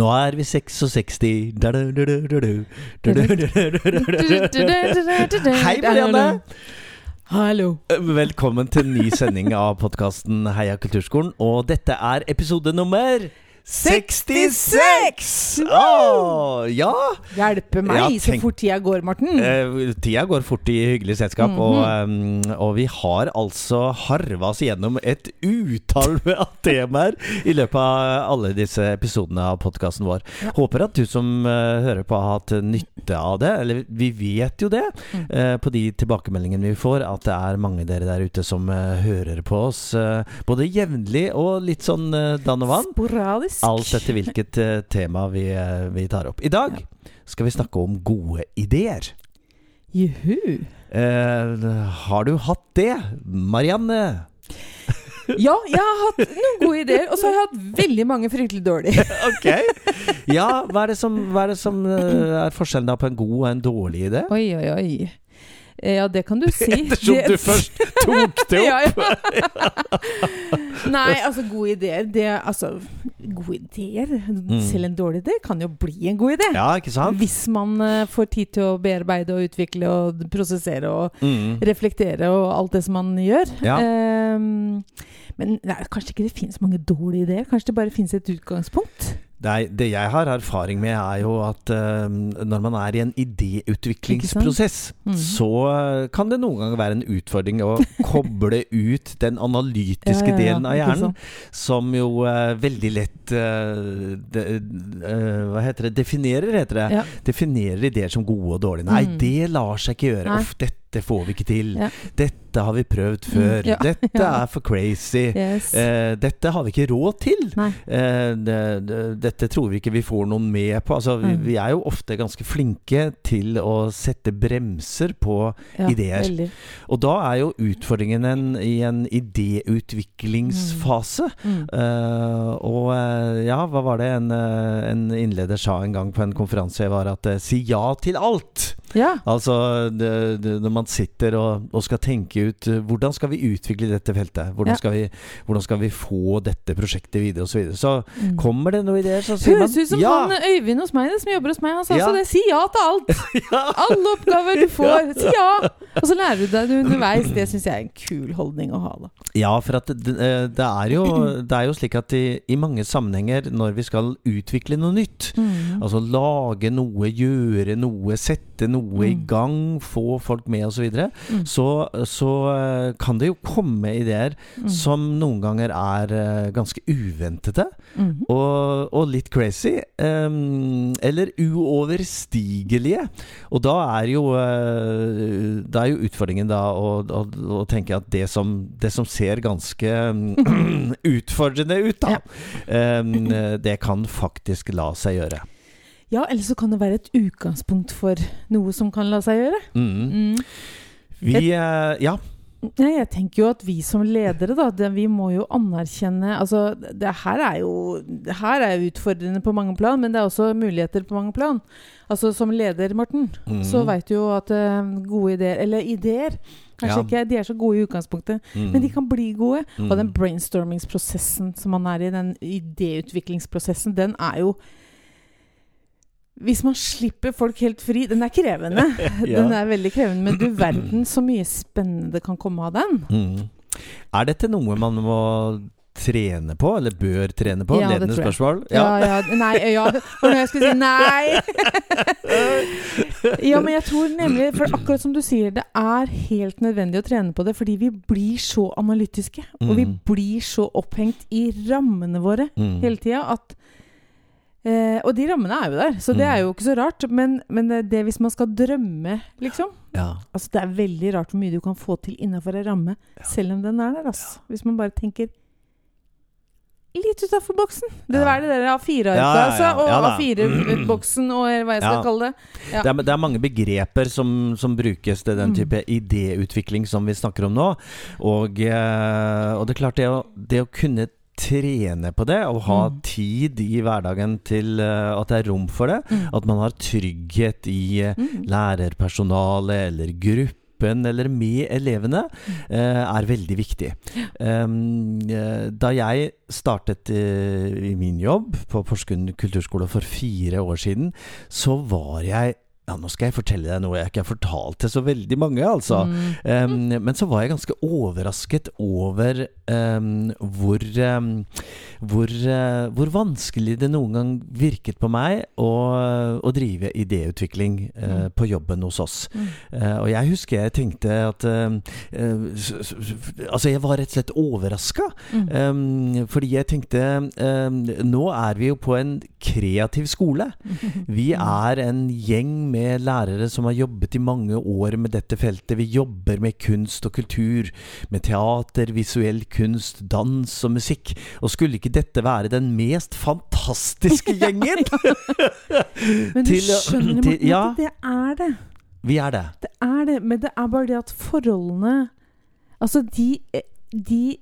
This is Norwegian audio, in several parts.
Nå er vi 66 Hei, Marianne! Hallo. Velkommen til en ny sending av podkasten Heia kulturskolen. Og dette er episode nummer 66! Oh, ja! Hjelpe meg Ja, så fort tida går, Morten. Eh, tida går fort i hyggelig selskap, og, eh, og vi har altså harva oss gjennom et utall av temaer i løpet av alle disse episodene av podkasten vår. Håper at du som uh, hører på, har hatt nytte av det. Eller vi vet jo det, eh, på de tilbakemeldingene vi får, at det er mange dere der ute som uh, hører på oss både jevnlig og litt sånn uh, dann og vann. Sporadisk. Alt etter hvilket eh, tema vi, eh, vi tar opp. I dag skal vi snakke om gode ideer. Juhu. Eh, har du hatt det, Marianne? Ja, jeg har hatt noen gode ideer, og så har jeg hatt veldig mange fryktelig dårlige. Ok. Ja, hva er det som, hva er, det som eh, er forskjellen da på en god og en dårlig idé? Oi, oi, oi. Eh, Ja, det kan du si. Ettersom Det- du først tok det opp. ja. Nei, altså, gode ideer det, Altså, gode ideer Selv en dårlig idé kan jo bli en god idé. Ja, ikke sant? Hvis man uh, får tid til å bearbeide og utvikle og prosessere og Mm. reflektere og alt det som man gjør. Ja. Um, men nei, kanskje ikke det finnes mange dårlige ideer. Kanskje det bare finnes et utgangspunkt. Nei, det jeg har erfaring med, er jo at uh, når man er i en idéutviklingsprosess, mm. så eh, kan det noen ganger være en utfordring å koble ut den analytiske Ja, ja, delen av hjernen, som jo uh, veldig lett uh, de, Hva heter det? Definerer, heter det. Definerer ideer som gode og dårlige. Nei, Mm. det lar seg ikke gjøre. Uff, dette får vi ikke til. Ja. Dette har vi prøvd før. Mm, ja, Dette ja. er for crazy. Yes. Eh, dette har vi ikke råd til. Eh, det, det, dette tror vi ikke vi får noen med på. Altså, vi, Mm. vi er jo ofte ganske flinke til å sette bremser på ideer. Veldig. Og da er jo utfordringen en, i en idéutviklingsfase. Mm. Eh, og eh, ja, hva var det en, eh, en innleder sa en gang på en konferanse, var at eh, si ja til alt. Ja. Altså det, det, når man sitter og, og skal tenke ut eh, hvordan skal vi utvikle dette feltet? Hvordan, Ja. skal, vi, hvordan skal vi få dette prosjektet videre osv. Så, videre. så Mm. kommer det noen ideer, så sier man Høres ut som ja! han Øyvind hos meg, som jobber hos meg. Han sa også det. Si ja til alt! Alle oppgaver du får. Si ja! Og så lærer du deg det underveis. Det syns jeg er en kul holdning å ha. da. Ja, for at det, eh, det, er jo, det er jo slik at i, i mange sammenhenger når vi skal utvikle noe nytt, Mm. altså lage noe, gjøre noe, sette noe i Mm. gang, få folk med osv., så, videre, Mm. så så eh, kan det jo komme ideer Mm. som noen ganger er eh, ganske uventete. Mhm. Og, og litt crazy. Um, eller uoverstigelige. Og da er jo eh, Da er jo utfordringen da å, å, å tenke at det som, det som ser ganske utfordrende ut, da, um, det kan faktisk la seg gjøre. Ja, eller så kan det være et utgangspunkt for noe som kan la seg gjøre. Mm. Mm. Vi eh, Ja. Nei, jeg tenker jo at vi som ledere, da, det, vi må jo anerkjenne Altså, det her er jo det her er utfordrende på mange plan, men det er også muligheter på mange plan. Altså som leder, Morten, Mm. så veit du jo at eh, gode ideer Eller ideer Kanskje Ja. ikke de er så gode i utgangspunktet, Mm. men de kan bli gode. Mm. Og den brainstormingsprosessen som man er i, den idéutviklingsprosessen, den er jo hvis man slipper folk helt fri Den er krevende. Ja. Den er veldig krevende, men du verden så mye spennende kan komme av den. Mm. Er dette noe man må trene på, eller bør trene på? Ja, Ledende spørsmål? Ja, ja, nei, ja, det jeg skulle si nei! ja, men jeg tror nemlig, for akkurat som du sier, det er helt nødvendig å trene på det, fordi vi blir så analytiske, og vi Mm. blir så opphengt i rammene våre Mm. hele tida at eh, Og de rammene er jo der, så det Mm. er jo ikke så rart. Men, men det, det hvis man skal drømme, liksom Ja. Altså Det er veldig rart hvor mye du kan få til innafor ei ramme, selv om den er der. Altså. Hvis man bare tenker litt utafor boksen. Det Ja. er det der A4-arket, Ja, ja, ja. altså. Og Ja. A4-boksen, og hva jeg skal Ja. kalle det. Ja. Det, er, det er mange begreper som, som brukes til den Mm. type idéutvikling som vi snakker om nå. Og, eh, og det er klart, det å, det å kunne trene på det, og ha Mm. tid i hverdagen til uh, at det er rom for det, Mm. at man har trygghet i uh, Mm. lærerpersonale eller gruppe gruppen eller med elevene eh, er veldig viktig. Da jeg startet i min jobb på Porsgrunn kulturskole for fire år siden, så var jeg ja, nå skal jeg fortelle deg noe jeg ikke har fortalt til så veldig mange, altså. Mm. Um, men så var jeg ganske overrasket over um, hvor, um, hvor, uh, hvor vanskelig det noen gang virket på meg å, å drive idéutvikling uh, Mm. på jobben hos oss. Mm. Uh, og jeg husker jeg tenkte at Altså, jeg var rett og slett overraska. Mm. Fordi jeg tenkte Nå er vi jo på en kreativ skole. Vi er en gjeng med lærere som har jobbet i mange år med dette feltet. Vi jobber med kunst og kultur, med teater, visuell kunst, dans og musikk. Og skulle ikke dette være den mest fantastiske gjengen? Men du til- skjønner, Morten, ja. at det er det. Vi er det. Det er det, men det er bare det at forholdene Altså, de, de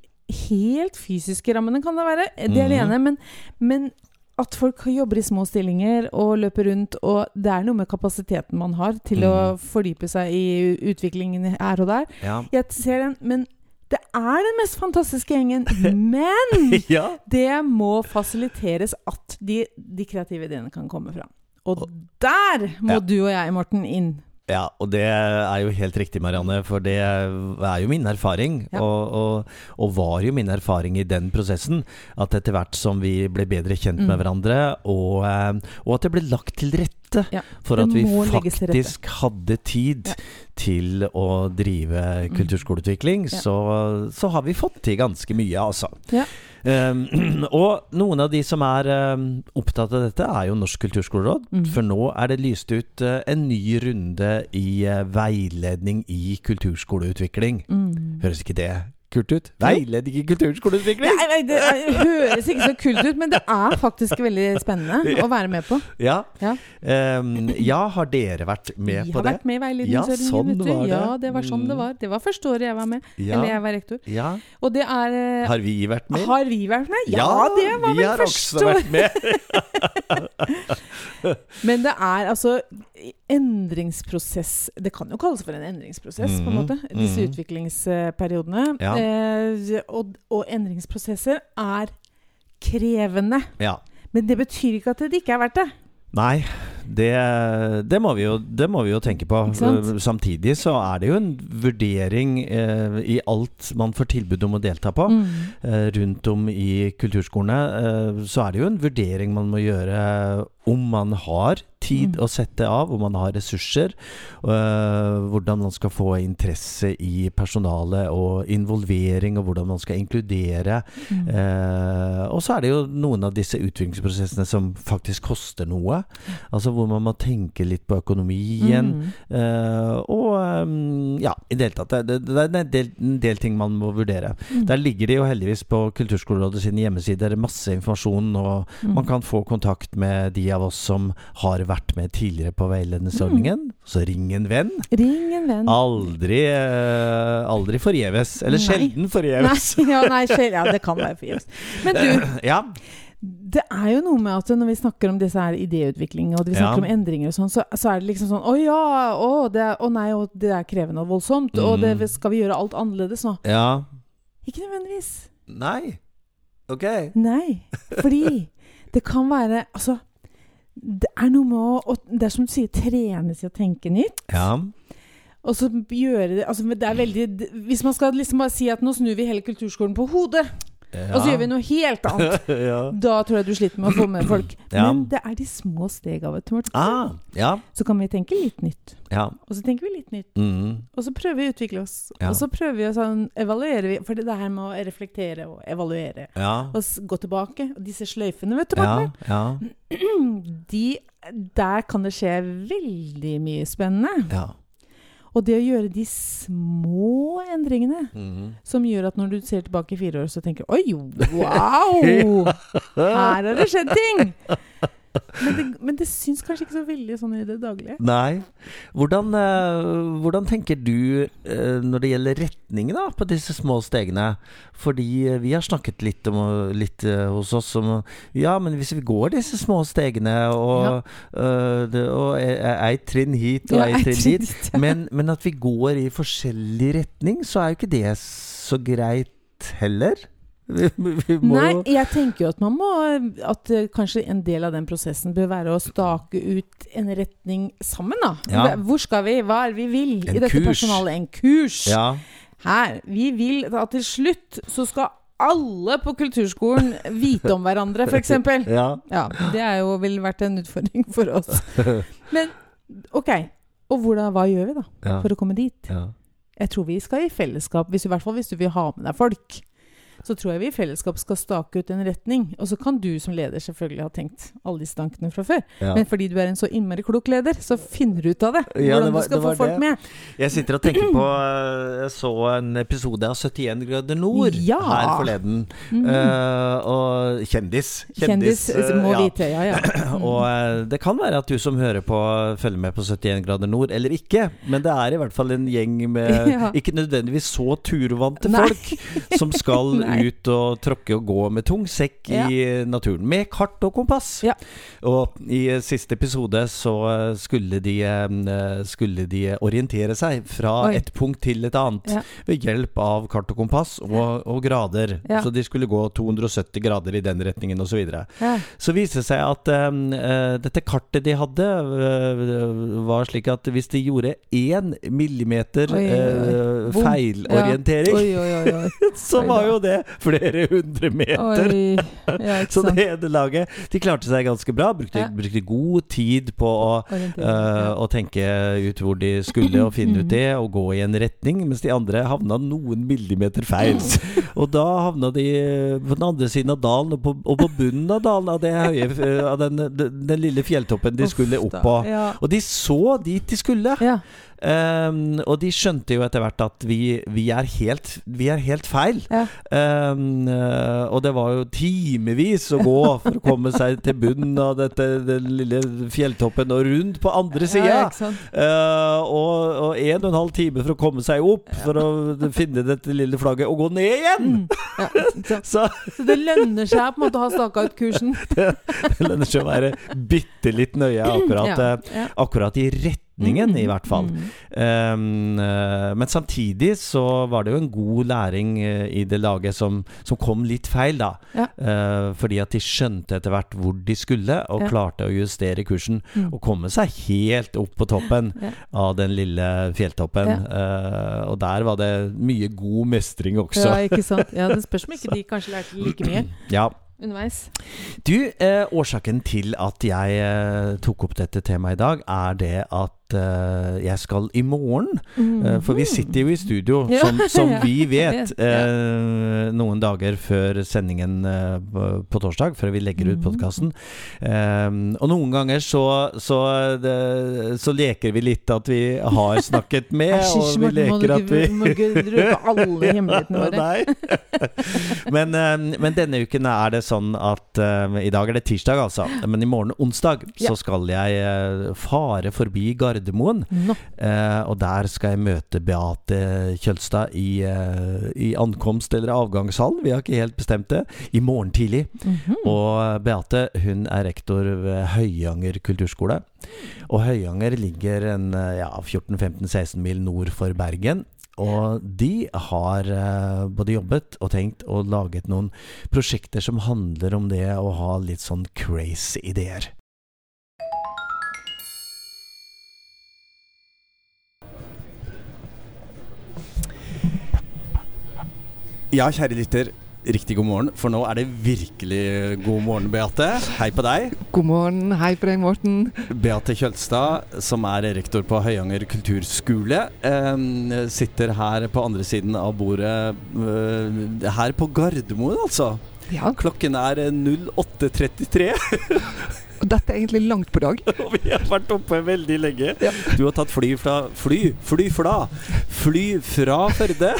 helt fysiske rammene kan det være, det er det Mhm. ene, men, men at folk jobber i små stillinger og løper rundt, og det er noe med kapasiteten man har til å Mhm. fordype seg i utviklingen her og der. Ja. Jeg ser den, men det er den mest fantastiske gjengen. Men ja. det må fasiliteres at de, de kreative ideene kan komme fram. Og der må Ja. du og jeg, Morten, inn. Ja, og det er jo helt riktig, Marianne, for det er jo min erfaring. Ja. Og, og, og var jo min erfaring i den prosessen. At etter hvert som vi ble bedre kjent med Mm. hverandre, og, eh, og at det ble lagt til rette Ja, for at vi faktisk hadde tid Ja. til å drive Mm. kulturskoleutvikling, Ja. så, så har vi fått til ganske mye, altså. Ja. Um, og noen av de som er um, opptatt av dette, er jo Norsk kulturskoleråd. Mm. For nå er det lyst ut uh, en ny runde i uh, veiledning i kulturskoleutvikling. Mm. Høres ikke det kult ut? Veiledning ikke kulturskoleutvikling! Nei, nei, det høres ikke så kult ut, men det er faktisk veldig spennende å være med på. Ja. Ja. Um, ja, har dere vært med Vi på har vært med i Ja, veiledningsordningen. sånn var det. Ja, det var sånn det var. Det var første året jeg var med. Ja. Eller jeg var rektor. ja. Og det er eh, Har vi vært med? Har vi vært med? Ja, det var vi har også vært med. Men det er altså endringsprosess Det kan jo kalles for en endringsprosess, på en Mhm, måte. Disse mhm. utviklingsperiodene. Ja. Eh, og, og endringsprosesser er krevende. Ja. Men det betyr ikke at det ikke er verdt det. Nei, det, det, må vi jo, det må vi jo tenke på. Samtidig så er det jo en vurdering eh, i alt man får tilbud om å delta på. Mm. Eh, rundt om i kulturskolene, eh, så er det jo en vurdering man må gjøre om man har tid Mm. å sette av, om man har ressurser. eh, hvordan man skal få interesse i personalet og involvering, og hvordan man skal inkludere. Mm. Eh, og så er det jo noen av disse utviklingsprosessene som faktisk koster noe. Altså hvor man må tenke litt på økonomien. Mm. Uh, og um, ja, i det hele tatt. Det, det, er en del, en del ting man må vurdere. Mm. Der ligger det jo heldigvis på Kulturskolerådet sine hjemmesider masse informasjon, og Mm. man kan få kontakt med de av oss som har vært med tidligere på veiledningsordningen. Så ring en venn. Ring en venn. Aldri, uh, aldri forgjeves. Eller Nei. sjelden Nei, forgjeves. ja, nei, sjel- ja, det kan være forgjeves. Men du, Ja. Det er jo noe med at når vi snakker om disse her idéutvikling, og vi Ja. snakker om endringer og sånn, så, så er det liksom sånn Å ja, å, det er, å nei, å, det er krevende og voldsomt. Og det, Mm. skal vi gjøre alt annerledes nå? ja. Ikke nødvendigvis. Nei. Ok. Nei. Fordi det kan være Altså, det er noe med å, å Det er som du sier, trene i å tenke nytt. Ja. Og så gjøre det altså, det er veldig Hvis man skal liksom bare si at nå snur vi hele kulturskolen på hodet, ja. og så gjør vi noe helt annet, ja. da tror jeg du sliter med å få med folk. Ja. Men det er de små stega, vet du, Ah, ja. Så kan vi tenke litt nytt. Ja. Og så tenker vi litt nytt. Mm. Og så prøver vi å utvikle oss. Og så prøver vi å sånn, evaluere. Vi, for det her med å reflektere og evaluere. Ja. Og gå tilbake. Og disse sløyfene, vet du. Ja. De, der kan det skje veldig mye spennende. ja. Og det å gjøre de små endringene Mhm. som gjør at når du ser tilbake i fire år, så tenker du Oi, wow! Her har det skjedd ting! Men det, men det syns kanskje ikke så veldig sånn i det daglige. Nei. Hvordan, eh, hvordan tenker du eh, når det gjelder retning da, på disse små stegene? Fordi eh, vi har snakket litt, om, litt hos oss om Ja, men hvis vi går disse små stegene, og, Ja. eh, det, og ei trinn hit og Ja, ei ei trinn dit, men, men at vi går i forskjellig retning, så er jo ikke det så greit heller. Vi, vi Nei, jeg tenker jo at man må At eh, kanskje en del av den prosessen bør være å stake ut en retning sammen, da. Ja. Hvor skal vi? Hva er det vi vil En i dette kurs. personalet? En kurs. Ja. Her. Vi vil at til slutt så skal alle på kulturskolen vite om hverandre, f.eks. ja. Ja, det er jo vel vært en utfordring for oss. Men ok, og hvordan, hva gjør vi da for å komme dit? ja. Jeg tror vi skal i fellesskap, hvis, i hvert fall hvis du vil ha med deg folk. Så tror jeg vi i fellesskap skal stake ut en retning. Og så kan du som leder selvfølgelig ha tenkt alle disse tankene fra før. ja. Men fordi du er en så innmari klok leder, så finner du ut av det. Ja, Hvordan det var- du skal få folk det. med. Jeg sitter og tenker på eh, Jeg så en episode av 71 grader nord Ja. her forleden. Mm. Uh, og kjendis. Kjendis, eh, må ja. vite, ja ja. Mm. Og det kan være at du som hører på, følger med på 71 grader nord, eller ikke. Men det er i hvert fall en gjeng med ikke nødvendigvis så turvante folk som skal. ut og tråkke og gå med tung sekk i naturen. Med kart og kompass. Ja. Og i eh, siste episode så eh, skulle de, eh, skulle de orientere seg fra Oi. et punkt til et annet Ja. ved hjelp av kart og kompass og, og grader. Ja. Så de skulle gå 270 grader i den retningen osv. Så, videre. ja. så viste det seg at eh, dette kartet de hadde, uh, var slik at hvis de gjorde én millimeter Oi, oi, oi. Uh, feilorientering, oi. så var jo det flere hundre meter. Oi. Ja, Så det ene laget De klarte seg ganske bra. Brukte, Ja. brukte god tid på å, ja. å tenke ut hvor de skulle, og finne ut det, og gå i en retning, mens de andre havna noen millimeter feil. Og da havna de på den andre siden av dalen, og på, og på bunnen av dalen, av, det høye, eh, av den, den, den lille fjelltoppen de skulle opp på. Og de så dit de skulle. ja. Ehm, og de skjønte jo etter hvert at vi, vi, er, helt, vi er helt feil. Ja. Eh, og det var jo timevis å gå for å komme seg til bunnen av dette, den lille fjelltoppen og rundt på andre sida. Ja, uh. Og, og en og en halv time for å komme seg opp for å finne dette lille flagget og gå ned igjen! Mm. Ja? Så Så det lønner seg på en måte å ha staka ut kursen. det lønner seg å være bitte litt nøye akkurat, Ja, eh, ja. akkurat i retningen, Mm, i hvert fall. mm. Um, men samtidig så var det jo en god læring eh, i det laget som, som kom litt feil, da. Ja. Uh, fordi at de skjønte etter hvert hvor de skulle, og Ja. klarte å justere kursen. Mm. Og komme seg helt opp på toppen Ja. av den lille fjelltoppen. Uh, og der var det mye god mestring også. Ja, ikke sant. Ja, Det spørs om ikke de kanskje lærte like mye Ja. underveis. Du, eh, årsaken til at jeg eh, tok opp dette temaet i dag, er det at eh, jeg skal i morgen Eh, For vi sitter jo i studio, Ja. som, som Ja. vi vet, eh, noen dager før sendingen på, torsdag, før vi legger ut Mhm. podkasten. og noen ganger så, så, det, så leker vi litt at vi har snakket med, Æsj, og vi leker at vi må ikke røpe alle hemmelighetene våre. Nei. men, men denne uken er det sånn at I dag er det tirsdag, altså. Men i morgen onsdag så skal jeg fare forbi Gardermoen. Nå. Eh, og der skal jeg møte Beate Kjølstad i, eh, i ankomst- eller avgangshallen. Vi har ikke helt bestemt det. I morgen tidlig. Mhm. Og Beate hun er rektor ved Høyanger kulturskole. Og Høyanger ligger en ja, 14-15-16 mil nord for Bergen. Og de har eh, både jobbet og tenkt og laget noen prosjekter som handler om det å ha litt sånn crazy ideer. Ja, kjære lytter. Riktig god morgen, for nå er det virkelig god morgen, Beate. Hei på deg. God morgen. Hei på deg, Morten. Beate Kjølstad, som er rektor på Høyanger kulturskole, eh, sitter her på andre siden av bordet eh, her på Gardermoen, altså. Ja, Klokken er eh, 08.33, og dette er egentlig langt på dag. og vi har vært oppe veldig lenge. Ja. Du har tatt fly fra Fly! Fly fra! Fly fra Førde!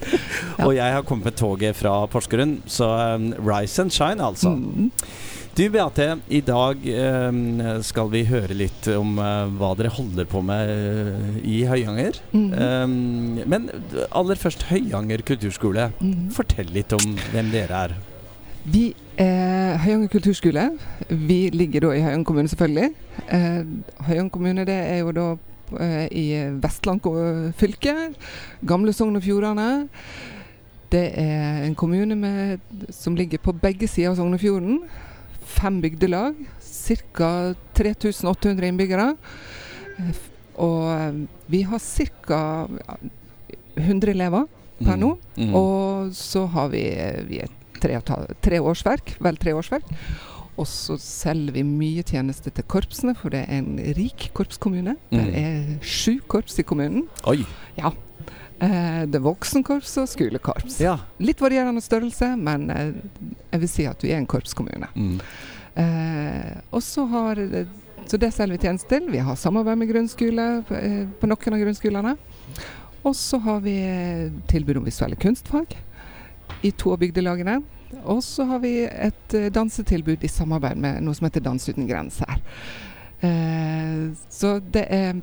Og jeg har kommet med toget fra Porsgrunn, så um, rise and shine, altså. Mm. Du Beate, i dag um, skal vi høre litt om uh, hva dere holder på med uh, i Høyanger. Mhm. Um, men aller først Høyanger kulturskole. Mhm. Fortell litt om hvem dere er. Vi er Høyanger kulturskole. Vi ligger da i Høyanger kommune, selvfølgelig. Eh, Høyanger kommune det er jo da eh, i Vestland fylke. Gamle Sogn og Fjordane. Det er en kommune med, som ligger på begge sider av Sognefjorden. Fem bygdelag. Ca. 3800 innbyggere. Eh, Og eh, vi har ca. 100 elever per nå. Mm. Og så har vi, vi er tre, tre årsverk, vel tre årsverk. Og så selger vi mye tjenester til korpsene, for det er en rik korpskommune. Det Mm. er sju korps i kommunen. Oi. Eh, det er voksenkorps og skolekorps. Ja. Litt varierende størrelse, men eh, jeg vil si at vi er en korpskommune. Mm. Eh, og så har Så det selger vi tjenester til. Vi har samarbeid med grunnskole på, på noen av grunnskolene. Og så har vi eh, tilbud om visuelle kunstfag i to av bygdelagene. Og så har vi et eh, dansetilbud i samarbeid med noe som heter Dans uten grenser. Eh, så det er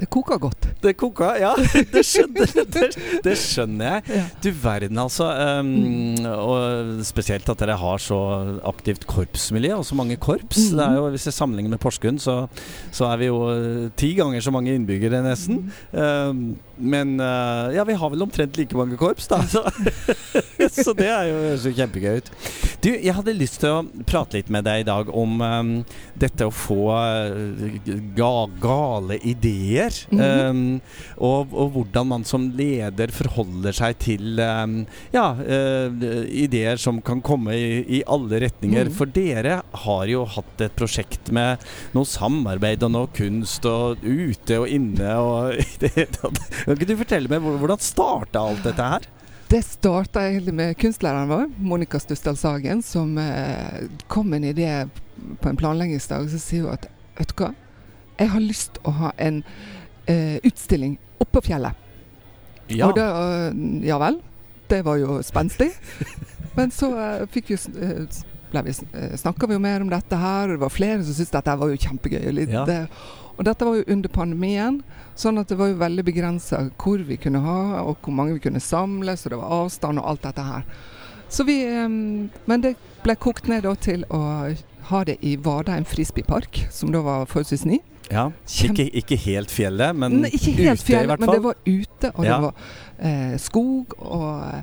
Det koker godt. Det koka, ja. Det skjønner, det, det skjønner jeg. Ja. Du verden, altså. Um, og spesielt at dere har så aktivt korpsmiljø, og så mange korps. Mhm. Det er jo, Hvis jeg sammenligner med Porsgrunn, så, så er vi jo eh, ti ganger så mange innbyggere, nesten. Um, men uh, ja, vi har vel omtrent like mange korps, da. Så, så det er jo så kjempegøy ut. Du, jeg hadde lyst til å prate litt med deg i dag om um, dette å få uh, ga, gale ideer. Mhm. um, og, og hvordan man som leder forholder seg til um, ja, uh, ideer som kan komme i, i alle retninger. Mhm. For dere har jo hatt et prosjekt med noe samarbeid og noe kunst og ute og inne og. Kan ikke du fortelle meg hvordan starta alt dette her? Det starta egentlig med kunstlæreren vår, Monica Stussdal Sagen, som eh, kom med en idé på en planleggingsdag. Så sier hun at vet du hva, jeg har lyst til å ha en eh, utstilling oppå fjellet. Ja. Og det, eh, ja vel. Det var jo spenstig. Men så eh, fikk vi, eh, ble vi, snakka vi jo mer om dette her, og det var flere som syntes dette var jo kjempegøy. litt, Ja. det- og dette var jo under pandemien, sånn at det var jo veldig begrensa hvor vi kunne ha, og hvor mange vi kunne samle, så det var avstand og alt dette her. Så vi, men det ble kokt ned til å ha det i Vadheim frisbeepark, som da var forholdsvis ny. ja. Ikke, ikke helt fjellet, men Nei, ikke helt ute i hvert fall. men det var ute, og Ja. det var eh, skog og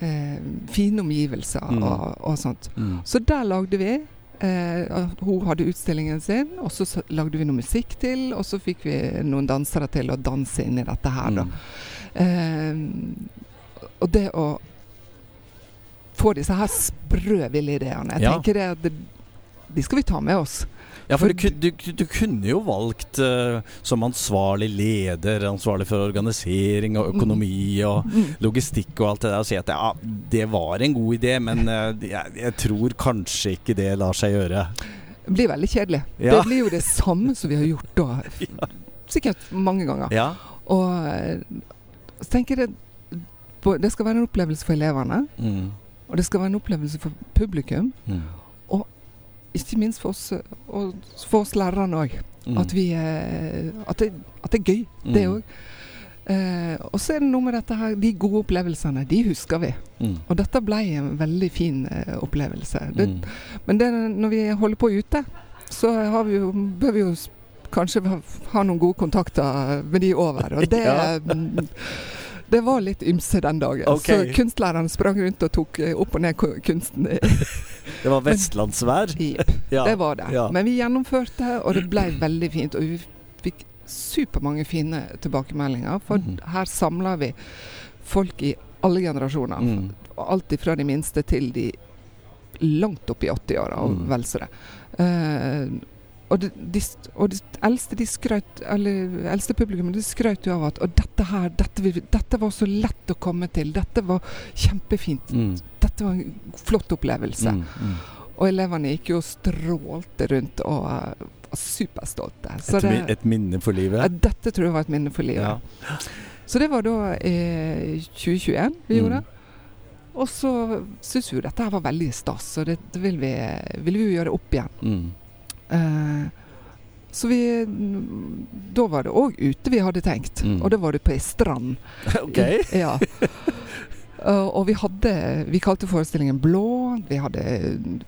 eh, fine omgivelser Mm. og, og sånt. mm. Så der lagde vi. Eh, hun hadde utstillingen sin, og så lagde vi noe musikk til, og så fikk vi noen dansere til å danse inn i dette her, da. Mm. Eh, og det å få disse her sprø ville ideene Jeg Ja. tenker det at det, de skal vi ta med oss. Ja, for du, du, du kunne jo valgt uh, som ansvarlig leder, ansvarlig for organisering og økonomi og Mm. logistikk og alt det der, og si at ja, det var en god idé, men uh, jeg, jeg tror kanskje ikke det lar seg gjøre. Det blir veldig kjedelig. Ja. Det blir jo det samme som vi har gjort da. Sikkert mange ganger. Ja. Og eh, så tenker jeg det, det skal være en opplevelse for elevene, Mm. og det skal være en opplevelse for publikum. Mm. Ikke minst for oss, og for oss lærerne òg. Mm. At, vi, eh, at, det, at det er gøy, det Mm. òg. Eh, og så er det noe med dette her, de gode opplevelsene, de husker vi. Mm. Og dette ble en veldig fin eh, opplevelse. Det, Mm. Men det, når vi holder på ute, så har vi jo, bør vi jo kanskje ha, ha noen gode kontakter med de over. Og det, Ja. Det var litt ymse den dagen. Okay. Så kunstlærerne sprang rundt og tok eh, opp og ned kunsten. Det var vestlandsvær. Ja. det var det. Ja. Men vi gjennomførte, og det ble veldig fint. Og vi fikk supermange fine tilbakemeldinger, for mm. her samla vi folk i alle generasjoner. Mm. Alt fra de minste til de langt opp i 80-åra, og Mm. vel så det. Eh, og, de, de, og de eldste de skrøt, eller eldste publikum de skrøt jo av at Og dette her, dette, dette var så lett å komme til. Dette var kjempefint. Mm. Dette var en flott opplevelse. Mm. Mm. Og elevene gikk jo og strålte rundt og uh, var superstolte. Så Et, det, et minne for ja, livet. dette tror jeg var et minne for livet. Ja. Så det var da i 2021 vi Mm. gjorde. Og så syns vi jo dette her var veldig stas, og det, det vil, vi, vil vi jo gjøre opp igjen. Eh, så vi Da var det òg ute vi hadde tenkt. Mm. Og det var det på ei strand. Ok. Ja. Uh, og vi hadde Vi kalte forestillingen Blå. Vi hadde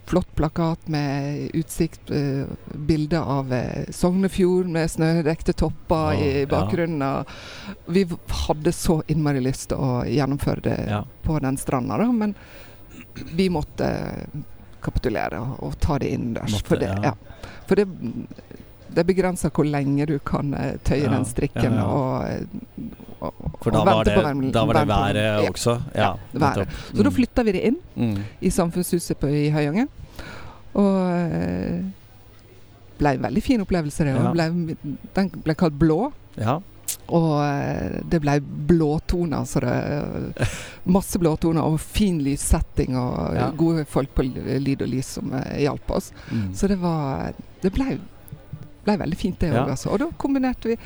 flott plakat med utsikt, uh, bilde av uh, Sognefjord med snødekte topper oh, i ja. bakgrunnen. Og vi hadde så innmari lyst til å gjennomføre det Ja. på den stranda, da, men vi måtte kapitulere og, og ta det innendørs. Måtte, For det, ja. ja. For det, det begrenser hvor lenge du kan eh, tøye Ja, den strikken og, eh, og, For da og var vente det, på da var det været Ja. også? Ja. Været. nettopp. Så da Mm. flytta vi det inn Mm. i samfunnshuset på, i Høyanger. Og det ble en veldig fin opplevelse, det. Ble, den ble kalt Blå. Ja. Og eh, det ble blåtoner, så det Masse blåtoner og fin lyssetting og Ja. gode folk på lyd og lys som eh, hjalp oss. Mm. Så det var Det ble, ble veldig fint, det òg, Ja. altså. Og da kombinerte vi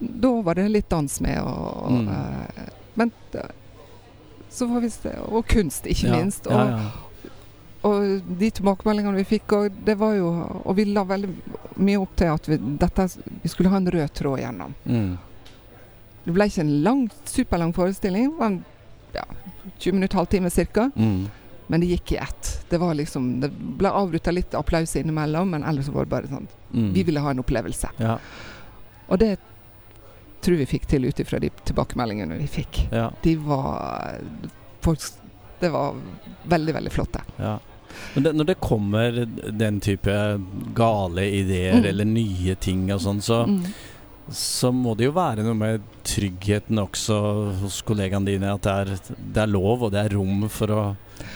Da var det litt dans med, og, og Mm. eh, Men så får vi se Og kunst, ikke ja. minst. Og, og de tilbakemeldingene vi fikk, og det var jo Og vi la veldig mye opp til at vi, dette, vi skulle ha en rød tråd igjennom. Mm. Det ble ikke en lang, superlang forestilling. Det var en ja, 20 minutter, halvtime ca. Mm. Men det gikk i ett. Det var liksom, det ble avbrutta litt applaus innimellom, men ellers var det bare sånn Mm. Vi ville ha en opplevelse. ja. Og det tror vi fikk til ut ifra de tilbakemeldingene vi fikk. Ja. De var folk, Det var veldig, veldig flotte. Ja. Men det, når det kommer den type gale ideer Mm. eller nye ting og sånn, så, Mm. Så må det jo være noe med tryggheten også hos kollegaene dine. At det er, det er lov og det er rom for å,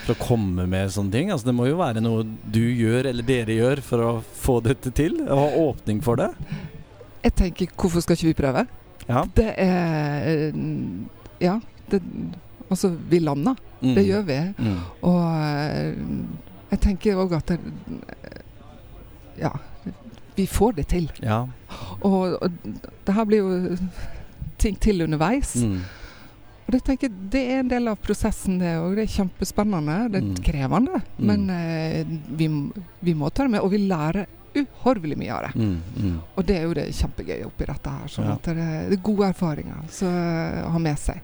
for å komme med sånne ting. Altså Det må jo være noe du gjør eller dere gjør for å få dette til. Og ha åpning for det. Jeg tenker, hvorfor skal ikke vi prøve? Ja. Det er Ja. Det, altså, vi lander. Mm. Det gjør vi. Mm. Og eh, jeg tenker òg at det, Ja. Vi får det til. Ja. Og, og det her blir jo ting til underveis. Mm. Og det tenker jeg, det er en del av prosessen, det òg. Det er kjempespennende. Det er Mm. krevende. Mm. Men eh, vi, vi må ta det med. Og vi lærer uhorvelig mye av det. Mm. Mm. Og det er jo det kjempegøy oppi dette her. Sånn Ja. det, det er gode erfaringer så, å ha med seg.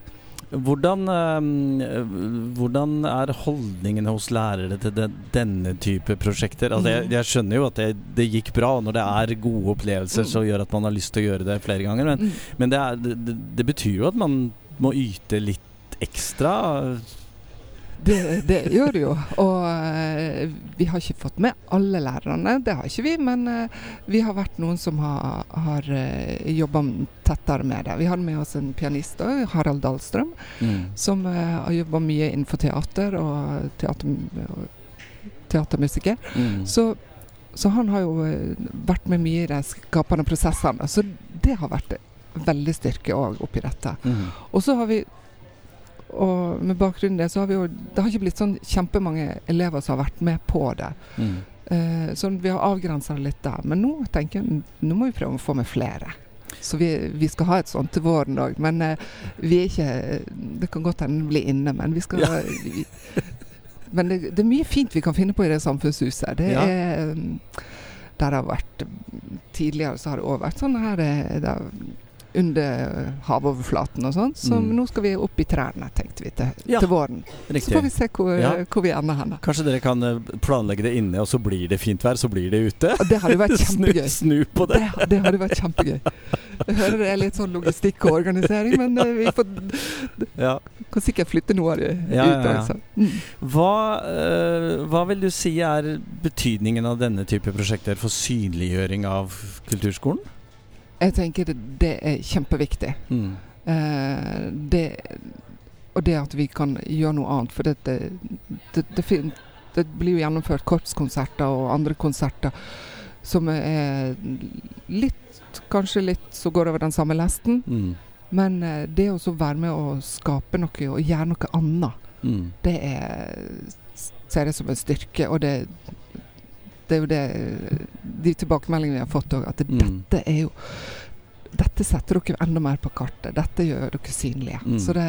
Hvordan, eh, hvordan er holdningene hos lærere til den, denne type prosjekter? Altså, jeg, jeg skjønner jo at det, det gikk bra, og når det er gode opplevelser, som så gjør at man har lyst til å gjøre det flere ganger. Men, Mm. men det, er, det, det betyr jo at man må yte litt ekstra. Det, det gjør det jo. Og eh, vi har ikke fått med alle lærerne, det har ikke vi. Men eh, vi har vært noen som har, har uh, jobba tettere med det. Vi hadde med oss en pianist, òg, Harald Dahlstrøm, Mm. som eh, har jobba mye innenfor teater og, teater, teatermusiker. Mm. Så, så han har jo eh, vært med mye i de skapende prosessene. Så det har vært veldig styrke òg oppi dette. Mm. Og så har vi og med bakgrunn i det, så har vi jo Det har ikke blitt sånn kjempemange elever som har vært med på det. Mm. Uh, så vi har avgrensa det litt der. Men nå tenker jeg nå må vi prøve å få med flere. Så vi, vi skal ha et sånt til våren òg. Men uh, vi er ikke Det kan godt hende det blir inne, men vi skal Ja. vi, Men det, det er mye fint vi kan finne på i det samfunnshuset. Det Ja. er um, Der det har vært Tidligere så har det òg vært sånn her det, der, under havoverflaten og sånn. Så Mm. nå skal vi opp i trærne, tenkte vi, til, Ja, til våren. Så får vi se hvor, Ja. hvor vi ender hen. Kanskje dere kan eh, planlegge det inne, og så blir det fint vær, så blir det ute? Og det hadde vært kjempegøy. snu på det. Det, det hadde vært kjempegøy. Jeg hører det er litt sånn logistikk og organisering, men eh, vi får, Ja. kan sikkert flytte noe av det Ja, ut. Altså. Mm. Hva, eh, hva vil du si er betydningen av denne type prosjekter for synliggjøring av kulturskolen? Jeg tenker det, det er kjempeviktig. Mm. Eh, det, og det at vi kan gjøre noe annet. For det, det, blir jo gjennomført korpskonserter og andre konserter som er litt Kanskje litt som går over den samme lesten. Mm. Men eh, det å være med å skape noe og gjøre noe annet, Mm. det er ser jeg som en styrke. Og det, det er jo det De tilbakemeldingene vi har fått òg, at det, Mm. dette er jo Dette setter dere enda mer på kartet. Dette gjør dere synlige. Mm, Så det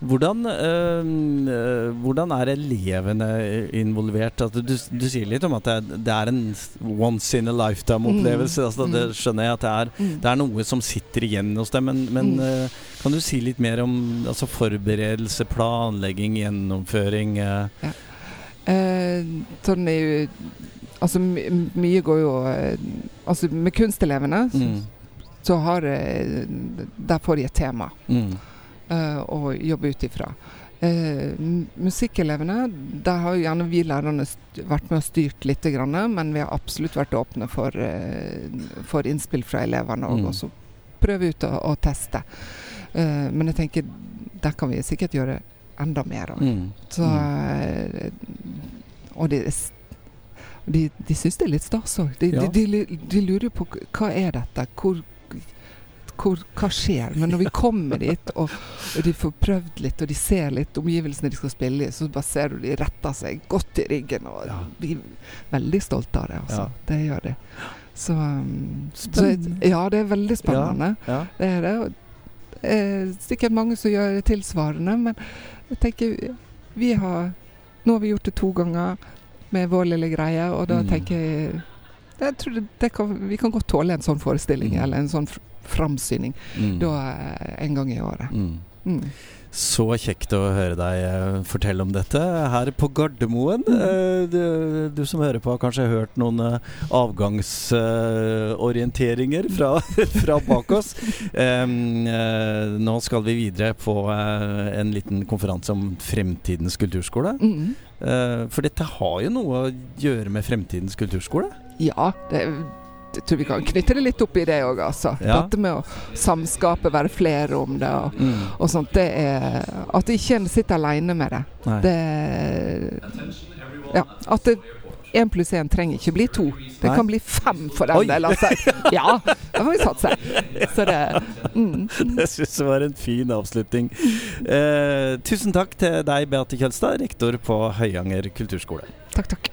Hvordan, øh, hvordan er elevene involvert? Altså, du, du, sier litt om at det det er en once in a lifetime-opplevelse. Mm. Altså, det mm. skjønner jeg at det er, mm. det er, noe som sitter igjen hos dem. Men, men mm. øh, kan du si litt mer om altså, forberedelse, planlegging, gjennomføring? Øh? Ja. Eh, sånn jo Altså mye går jo eh, Altså med kunstelevene mm. så har Der får de et tema. Mm eh, å jobbe ut ifra. Eh, musikkelevene, der har jo gjerne vi lærerne vært med og styrt litt, grann, men vi har absolutt vært åpne for, uh, for innspill fra elevene og mm. også prøve ut og, og teste. Men jeg tenker der kan vi sikkert gjøre enda mer. Mm. Så, og de, de, de syns det er litt stas òg. De, ja. de, de, lurer på hva er dette? Hvor, hvor, hva skjer? Men når vi kommer dit, og, og, de får prøvd litt, og de ser litt omgivelsene de skal spille i, så bare ser du de retter seg godt i ryggen og ja. blir veldig stolte av det. Altså. Ja. Det gjør de. Så, um, så, Ja, det er veldig spennende. Ja. Det er det. Eh, sikkert mange som gjør tilsvarende, men jeg tenker vi har Nå har vi gjort det to ganger med vår lille greie, og da mm. tenker jeg jeg tror det, det kan, Vi kan godt tåle en sånn forestilling, mm. eller en sånn framsyning mm. da, eh, en gang i året. Mm. mm. Så kjekt å høre deg uh, fortelle om dette her på Gardermoen. Uh, du, du, som hører på, har kanskje hørt noen uh, avgangsorienteringer fra, fra, bak oss. Nå skal vi videre på en liten konferanse om fremtidens kulturskole. Mm. for dette har jo noe å gjøre med fremtidens kulturskole? Ja, det er jeg tror vi kan knytte det litt opp i det òg, altså. Ja. Dette med å samskape, være flere om det og, mm. og sånt. Det er At ikke en sitter aleine med det. Nei. det ja, at det Én pluss én trenger ikke bli to. Det Nei. kan bli fem for den del. Altså. Ja, da får vi satse. Så det mm. Jeg syns det var en fin avslutning. Eh, tusen takk til deg, Beate Kjølstad, rektor på Høyanger kulturskole. Takk, takk.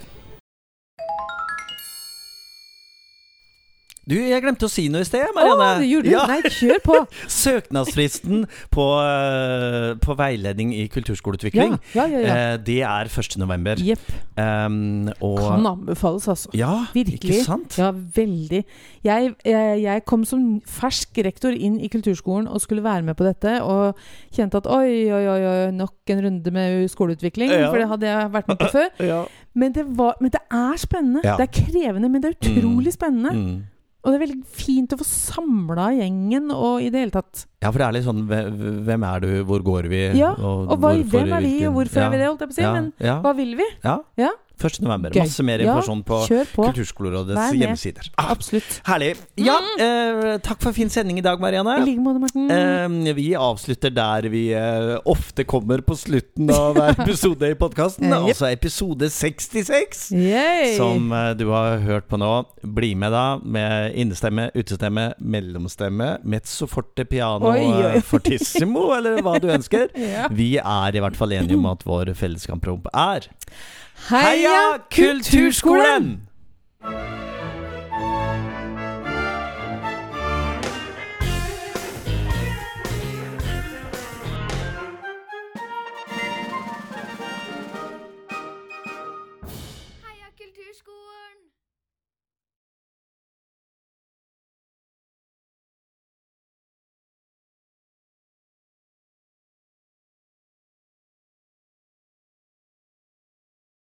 Du, jeg glemte å si noe i sted, Marianne. Å, det gjorde du? Ja. Nei, kjør på. Søknadsfristen på, uh, på, veiledning i kulturskoleutvikling, ja, ja, uh, det er 1.11. Yep. Um, kan anbefales, altså. Ja, Virkelig. Ikke sant? Ja, veldig. Jeg, jeg, jeg, kom som fersk rektor inn i kulturskolen og skulle være med på dette, og kjente at oi, oi, oi, oi nok en runde med skoleutvikling, for det hadde jeg vært med på før. Men, det var, men, det er spennende. Det er krevende, men det er utrolig mm. spennende. Mm. Og det er veldig fint å få samla gjengen og i det hele tatt Ja, for det er litt sånn Hvem er du, hvor går vi? Ja, og, og hva, hvem er vi, og hvorfor ja, er vi det, holdt jeg på å si. Ja, men ja. hva vil vi? Ja. Ja. 1. november. Gøy. Masse mer informasjon på, på. Kulturskolerådets hjemmesider. Ah, Absolutt. Herlig. Ja, mm. eh, takk for fin sending i dag, Marianne. I like måte, Morten. Eh, vi avslutter der vi eh, ofte kommer på slutten av hver episode i podkasten. yep. Altså episode 66, Yay. som eh, du har hørt på nå. Bli med, da, med innestemme, utestemme, mellomstemme, mezzo forte, piano, oi, oi. Eh, fortissimo, eller hva du ønsker. ja. Vi er i hvert fall enige om at vår felleskampromp er Heia Kulturskolen!